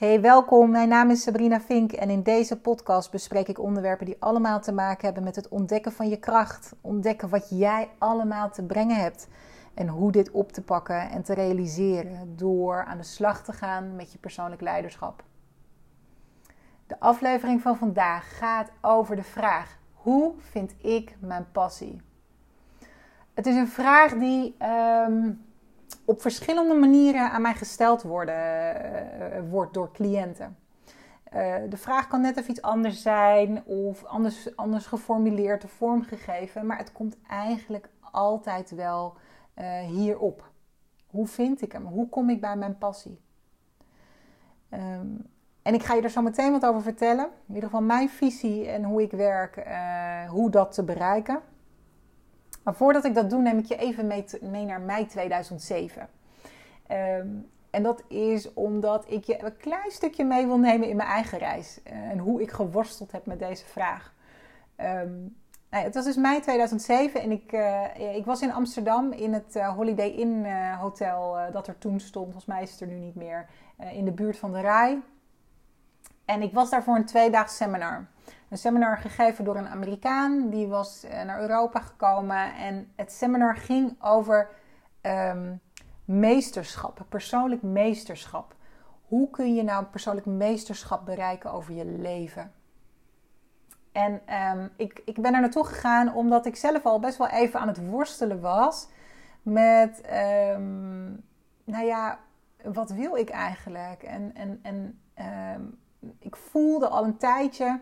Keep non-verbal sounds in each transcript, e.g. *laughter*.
Hey, welkom. Mijn naam is Sabrina Vink en in deze podcast bespreek ik onderwerpen die allemaal te maken hebben met het ontdekken van je kracht. Ontdekken wat jij allemaal te brengen hebt en hoe dit op te pakken en te realiseren door aan de slag te gaan met je persoonlijk leiderschap. De aflevering van vandaag gaat over de vraag: hoe vind ik mijn passie? Het is een vraag die ehm, op verschillende manieren aan mij gesteld worden, uh, wordt door cliënten. Uh, de vraag kan net even iets anders zijn of anders, anders geformuleerd of vormgegeven, maar het komt eigenlijk altijd wel hierop. Hoe vind ik hem? Hoe kom ik bij mijn passie? Um, en ik ga je er zo meteen wat over vertellen. In ieder geval mijn visie en hoe ik werk, hoe dat te bereiken. Maar voordat ik dat doe, neem ik je even mee, mee naar mei 2007. Um, en dat is omdat ik je een klein stukje mee wil nemen in mijn eigen reis. Uh, en hoe ik geworsteld heb met deze vraag. Um, nou ja, het was dus mei 2007 en ik, uh, ik was in Amsterdam in het uh, Holiday Inn hotel dat er toen stond. Volgens mij is het er nu niet meer. in de buurt van de Rai. En ik was daar voor een tweedaags seminar. Een seminar gegeven door een Amerikaan. Die was eh, naar Europa gekomen. En het seminar ging over um, meesterschap, persoonlijk meesterschap. Hoe kun je nou persoonlijk meesterschap bereiken over je leven? En um, ik, ik ben er naartoe gegaan omdat ik zelf al best wel even aan het worstelen was met, um, nou ja, wat wil ik eigenlijk? En, en, en ik voelde al een tijdje,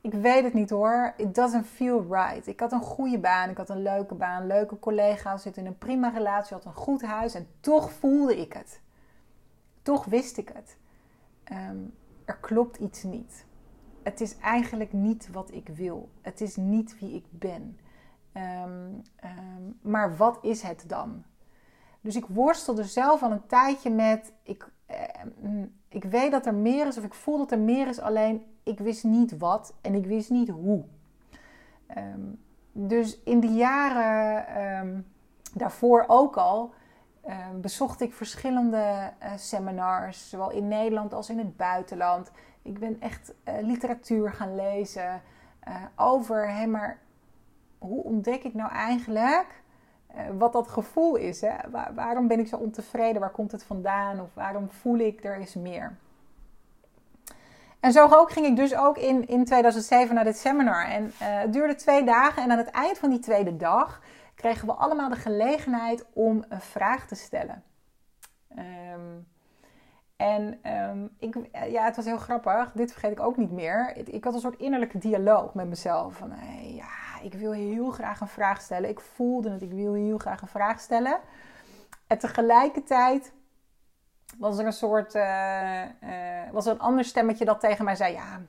ik weet het niet hoor, it doesn't feel right. Ik had een goede baan, ik had een leuke baan, leuke collega's, zit in een prima relatie, had een goed huis en toch voelde ik het. Toch wist ik het. Um, er klopt iets niet. Het is eigenlijk niet wat ik wil. Het is niet wie ik ben. Um, um, maar wat is het dan? Dus ik worstelde zelf al een tijdje met. Ik, ik weet dat er meer is, of ik voel dat er meer is, alleen ik wist niet wat en ik wist niet hoe. Um, dus in de jaren um, daarvoor ook al bezocht ik verschillende uh, seminars, zowel in Nederland als in het buitenland. Ik ben echt uh, literatuur gaan lezen uh, over, maar hoe ontdek ik nou eigenlijk wat dat gevoel is. Hè? Waar, waarom ben ik zo ontevreden? Waar komt het vandaan? Of waarom voel ik er is meer? En zo ook ging ik dus ook in, in 2007 naar dit seminar. En uh, het duurde twee dagen. En aan het eind van die tweede dag kregen we allemaal de gelegenheid om een vraag te stellen. Um, en um, ik, ja, het was heel grappig. Dit vergeet ik ook niet meer. Ik had een soort innerlijke dialoog met mezelf. Van, hey, ja, ik wil heel graag een vraag stellen. Ik voelde het, ik wil heel graag een vraag stellen. En tegelijkertijd was er een soort, uh, uh, was er een ander stemmetje dat tegen mij zei, ja,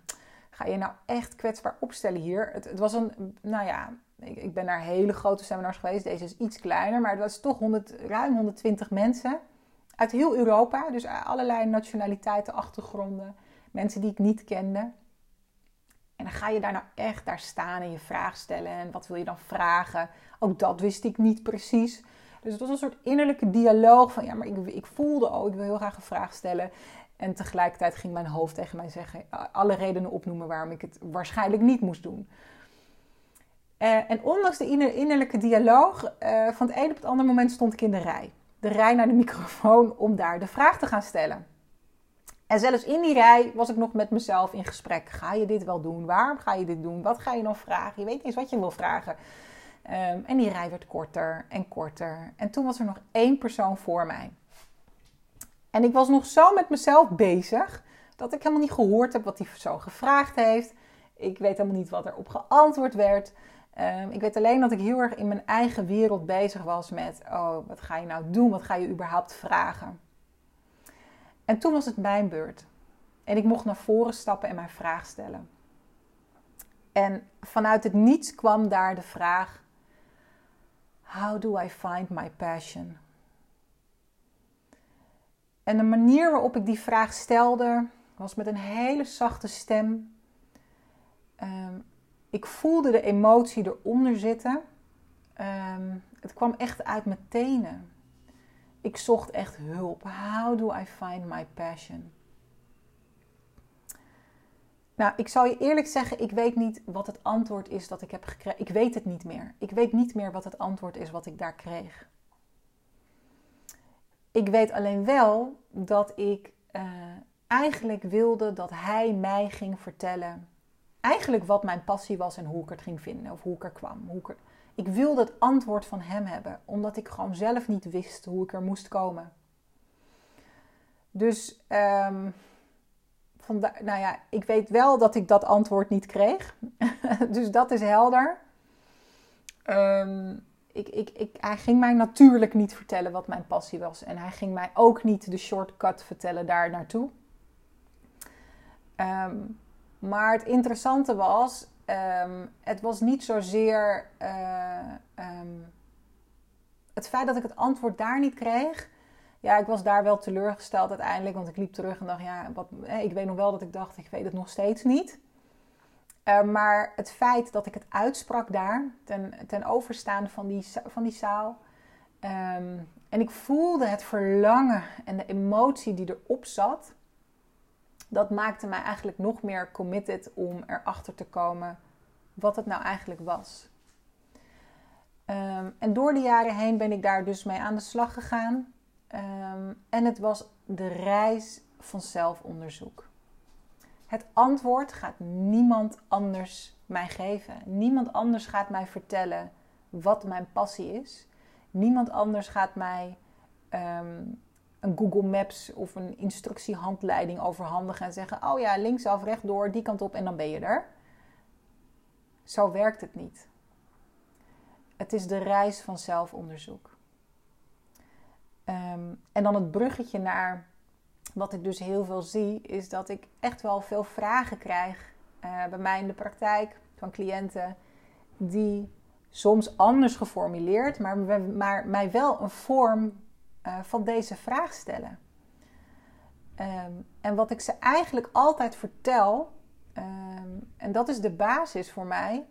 ga je nou echt kwetsbaar opstellen hier? Het, was een, nou ja, ik, ik, ben naar hele grote seminars geweest. Deze is iets kleiner, maar het was toch 100, ruim 120 mensen uit heel Europa. Dus allerlei nationaliteiten, achtergronden, mensen die ik niet kende. En dan ga je daar nou echt daar staan en je vraag stellen. En wat wil je dan vragen? Ook dat wist ik niet precies. Dus het was een soort innerlijke dialoog van ja, maar ik, ik voelde ook, ik wil heel graag een vraag stellen. En tegelijkertijd ging mijn hoofd tegen mij zeggen, alle redenen opnoemen waarom ik het waarschijnlijk niet moest doen. Uh, en ondanks de innerlijke dialoog, uh, van het een op het andere moment stond ik in de rij. De rij naar de microfoon om daar de vraag te gaan stellen. En zelfs in die rij was ik nog met mezelf in gesprek. Ga je dit wel doen? Waarom ga je dit doen? Wat ga je dan vragen? Je weet niet eens wat je wil vragen. Um, en die rij werd korter en korter. En toen was er nog één persoon voor mij. En ik was nog zo met mezelf bezig dat ik helemaal niet gehoord heb wat die persoon gevraagd heeft. Ik weet helemaal niet wat er op geantwoord werd. Um, ik weet alleen dat ik heel erg in mijn eigen wereld bezig was met: oh, wat ga je nou doen? Wat ga je überhaupt vragen? En toen was het mijn beurt. En ik mocht naar voren stappen en mijn vraag stellen. En vanuit het niets kwam daar de vraag: How do I find my passion? En de manier waarop ik die vraag stelde was met een hele zachte stem. Um, ik voelde de emotie eronder zitten. Um, het kwam echt uit mijn tenen. Ik zocht echt hulp. How do I find my passion? Nou, ik zal je eerlijk zeggen, ik weet niet wat het antwoord is dat ik heb gekregen. Ik weet het niet meer. Ik weet niet meer wat het antwoord is wat ik daar kreeg. Ik weet alleen wel dat ik uh, eigenlijk wilde dat hij mij ging vertellen. Eigenlijk wat mijn passie was en hoe ik het ging vinden. Of hoe ik er kwam. Hoe ik wilde het antwoord van hem hebben. Omdat ik gewoon zelf niet wist hoe ik er moest komen. Dus um, nou ja, ik weet wel dat ik dat antwoord niet kreeg. *laughs* dus dat is helder. Um, ik, ik, ik, hij ging mij natuurlijk niet vertellen wat mijn passie was. En hij ging mij ook niet de shortcut vertellen daar naartoe. Um, maar het interessante was, um, het was niet zozeer uh, het feit dat ik het antwoord daar niet kreeg ja, ik was daar wel teleurgesteld uiteindelijk. Want ik liep terug en dacht, ja, wat, ik weet nog wel dat ik dacht, ik weet het nog steeds niet. Uh, maar het feit dat ik het uitsprak daar, ten, ten overstaan van die, van die zaal. En ik voelde het verlangen en de emotie die erop zat. Dat maakte mij eigenlijk nog meer committed om erachter te komen wat het nou eigenlijk was. Um, en door de jaren heen ben ik daar dus mee aan de slag gegaan. Um, en het was de reis van zelfonderzoek. Het antwoord gaat niemand anders mij geven. Niemand anders gaat mij vertellen wat mijn passie is. Niemand anders gaat mij um, een Google Maps of een instructiehandleiding overhandigen en zeggen: Oh ja, linksaf, rechtdoor, die kant op en dan ben je er. Zo werkt het niet. Het is de reis van zelfonderzoek. Ehm, en dan het bruggetje naar wat ik dus heel veel zie, is dat ik echt wel veel vragen krijg uh, bij mij in de praktijk van cliënten die soms anders geformuleerd, maar, maar mij wel een vorm uh, van deze vraag stellen. Um, en wat ik ze eigenlijk altijd vertel, um, en dat is de basis voor mij,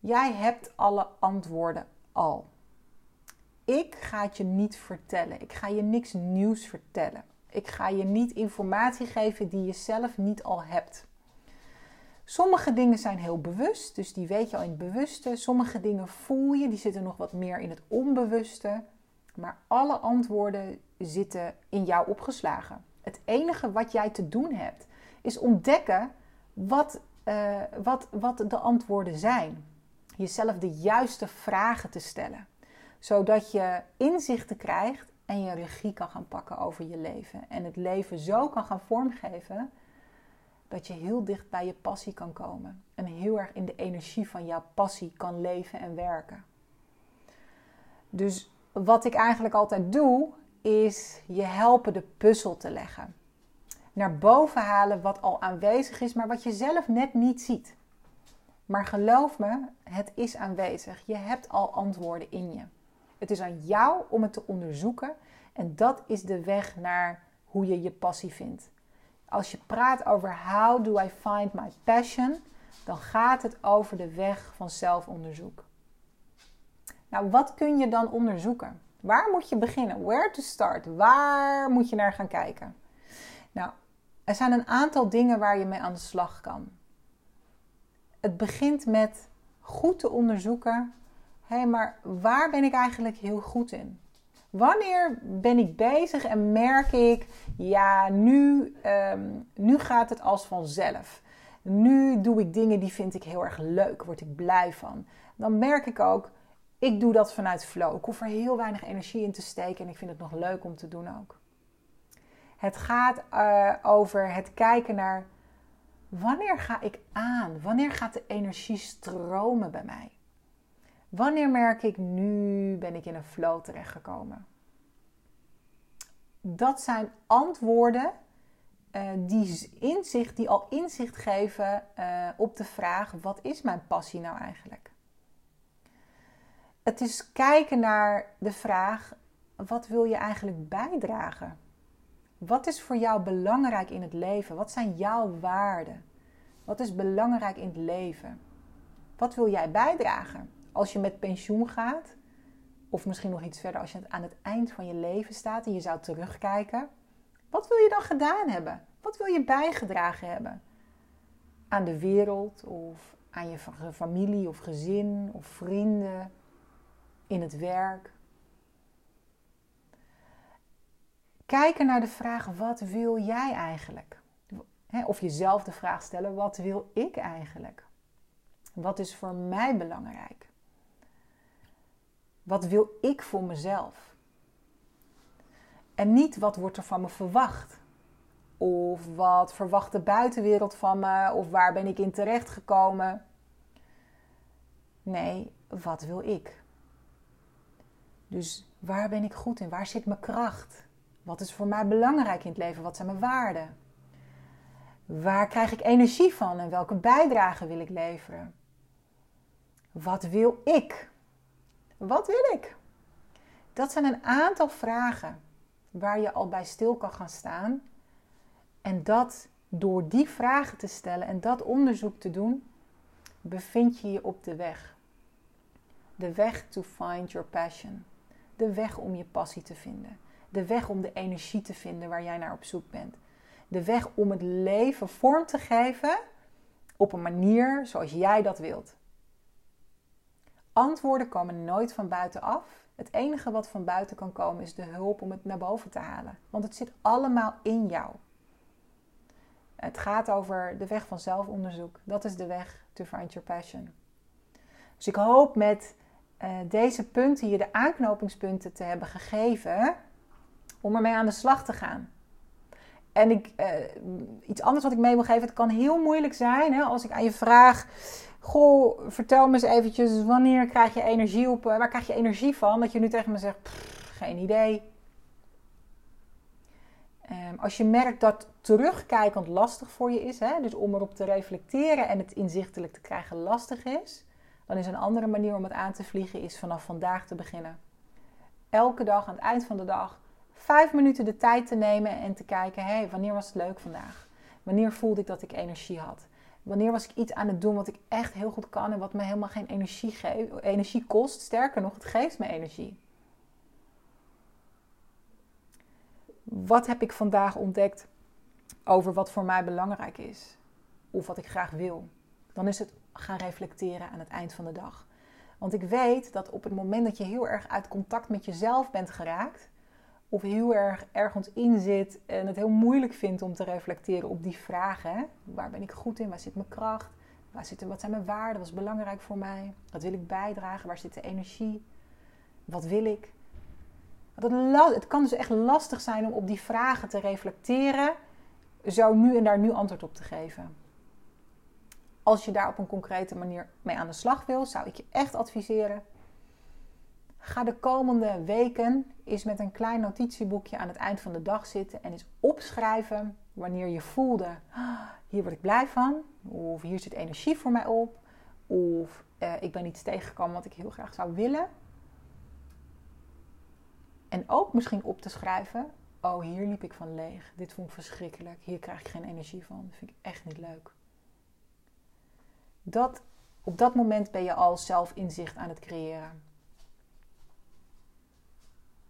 jij hebt alle antwoorden al. Ik ga het je niet vertellen. Ik ga je niks nieuws vertellen. Ik ga je niet informatie geven die je zelf niet al hebt. Sommige dingen zijn heel bewust, dus die weet je al in het bewuste. Sommige dingen voel je, die zitten nog wat meer in het onbewuste. Maar alle antwoorden zitten in jou opgeslagen. Het enige wat jij te doen hebt, is ontdekken wat, uh, wat, wat de antwoorden zijn. Jezelf de juiste vragen te stellen zodat je inzichten krijgt en je regie kan gaan pakken over je leven. En het leven zo kan gaan vormgeven dat je heel dicht bij je passie kan komen. En heel erg in de energie van jouw passie kan leven en werken. Dus wat ik eigenlijk altijd doe, is je helpen de puzzel te leggen. Naar boven halen wat al aanwezig is, maar wat je zelf net niet ziet. Maar geloof me, het is aanwezig. Je hebt al antwoorden in je. Het is aan jou om het te onderzoeken en dat is de weg naar hoe je je passie vindt. Als je praat over how do I find my passion, dan gaat het over de weg van zelfonderzoek. Nou, wat kun je dan onderzoeken? Waar moet je beginnen? Where to start? Waar moet je naar gaan kijken? Nou, er zijn een aantal dingen waar je mee aan de slag kan. Het begint met goed te onderzoeken hé, hey, maar waar ben ik eigenlijk heel goed in? Wanneer ben ik bezig en merk ik, ja, nu, um, nu gaat het als vanzelf. Nu doe ik dingen die vind ik heel erg leuk, word ik blij van. Dan merk ik ook, ik doe dat vanuit flow. Ik hoef er heel weinig energie in te steken en ik vind het nog leuk om te doen ook. Het gaat uh, over het kijken naar wanneer ga ik aan? Wanneer gaat de energie stromen bij mij? Wanneer merk ik nu ben ik in een flow terechtgekomen? Dat zijn antwoorden uh, die, inzicht, die al inzicht geven uh, op de vraag: wat is mijn passie nou eigenlijk? Het is kijken naar de vraag: wat wil je eigenlijk bijdragen? Wat is voor jou belangrijk in het leven? Wat zijn jouw waarden? Wat is belangrijk in het leven? Wat wil jij bijdragen? als je met pensioen gaat, of misschien nog iets verder als je aan het eind van je leven staat en je zou terugkijken, wat wil je dan gedaan hebben? Wat wil je bijgedragen hebben? aan de wereld of aan je familie of gezin of vrienden, in het werk. Kijken naar de vraag: wat wil jij eigenlijk? Of jezelf de vraag stellen: wat wil ik eigenlijk? Wat is voor mij belangrijk? Wat wil ik voor mezelf? En niet wat wordt er van me verwacht. Of wat verwacht de buitenwereld van me? Of waar ben ik in terecht gekomen? Nee, wat wil ik? Dus waar ben ik goed in? Waar zit mijn kracht? Wat is voor mij belangrijk in het leven? Wat zijn mijn waarden? Waar krijg ik energie van en welke bijdrage wil ik leveren? Wat wil ik? Wat wil ik? Dat zijn een aantal vragen waar je al bij stil kan gaan staan. En dat door die vragen te stellen en dat onderzoek te doen, bevind je je op de weg. De weg to find your passion. De weg om je passie te vinden. De weg om de energie te vinden waar jij naar op zoek bent. De weg om het leven vorm te geven op een manier zoals jij dat wilt. Antwoorden komen nooit van buitenaf. Het enige wat van buiten kan komen is de hulp om het naar boven te halen. Want het zit allemaal in jou. Het gaat over de weg van zelfonderzoek. Dat is de weg to find your passion. Dus ik hoop met uh, deze punten je de aanknopingspunten te hebben gegeven om ermee aan de slag te gaan. En ik, uh, iets anders wat ik mee wil geven, het kan heel moeilijk zijn hè, als ik aan je vraag Goh, vertel me eens eventjes, wanneer krijg je energie op? Eh, waar krijg je energie van? Dat je nu tegen me zegt, geen idee. Um, als je merkt dat terugkijkend lastig voor je is, hè, dus om erop te reflecteren en het inzichtelijk te krijgen lastig is, dan is een andere manier om het aan te vliegen is vanaf vandaag te beginnen. Elke dag aan het eind van de dag vijf minuten de tijd te nemen en te kijken, hé, hey, wanneer was het leuk vandaag? Wanneer voelde ik dat ik energie had? Wanneer was ik iets aan het doen wat ik echt heel goed kan en wat me helemaal geen energie, geeft, energie kost? Sterker nog, het geeft me energie. Wat heb ik vandaag ontdekt over wat voor mij belangrijk is? Of wat ik graag wil? Dan is het gaan reflecteren aan het eind van de dag. Want ik weet dat op het moment dat je heel erg uit contact met jezelf bent geraakt, of heel erg ergens in zit en het heel moeilijk vindt om te reflecteren op die vragen. Waar ben ik goed in? Waar zit mijn kracht? Waar zitten, wat zijn mijn waarden? Wat is belangrijk voor mij? Wat wil ik bijdragen? Waar zit de energie? Wat wil ik? Het kan dus echt lastig zijn om op die vragen te reflecteren, zo nu en daar nu antwoord op te geven. Als je daar op een concrete manier mee aan de slag wil, zou ik je echt adviseren Ga de komende weken eens met een klein notitieboekje aan het eind van de dag zitten en eens opschrijven wanneer je voelde: ah, hier word ik blij van, of hier zit energie voor mij op, of uh, ik ben iets tegengekomen wat ik heel graag zou willen. En ook misschien op te schrijven: oh, hier liep ik van leeg. Dit vond ik verschrikkelijk. Hier krijg ik geen energie van. Dat vind ik echt niet leuk. Dat, op dat moment ben je al zelf inzicht aan het creëren.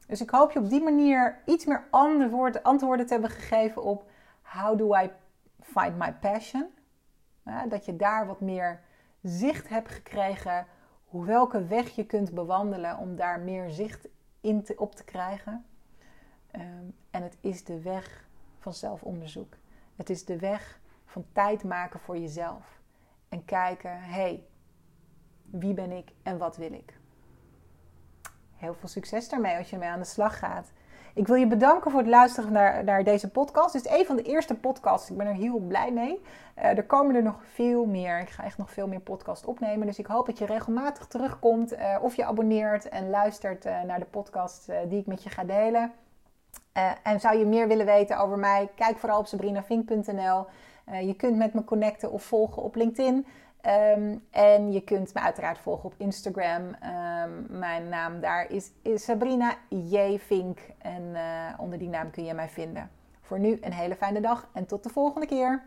Dus ik hoop je op die manier iets meer antwoorden te hebben gegeven op how do I find my passion. dat je daar wat meer zicht hebt gekregen hoe welke weg je kunt bewandelen om daar meer zicht in op te krijgen. Ehm, en het is de weg van zelfonderzoek. Het is de weg van tijd maken voor jezelf. En kijken, hey, wie ben ik en wat wil ik? heel veel succes daarmee als je ermee aan de slag gaat. Ik wil je bedanken voor het luisteren naar, naar deze podcast. Dit is een van de eerste podcasts. Ik ben er heel blij mee. Uh, er komen er nog veel meer. Ik ga echt nog veel meer podcasts opnemen. Dus ik hoop dat je regelmatig terugkomt. Uh, of je abonneert en luistert uh, naar de podcast die ik met je ga delen. en zou je meer willen weten over mij? Kijk vooral op sabrinavink.nl. je kunt met me connecten of volgen op LinkedIn. Um, en je kunt me uiteraard volgen op Instagram. Um, mijn naam daar is, Sabrina J. Vink. En uh, onder die naam kun je mij vinden. Voor nu een hele fijne dag en tot de volgende keer.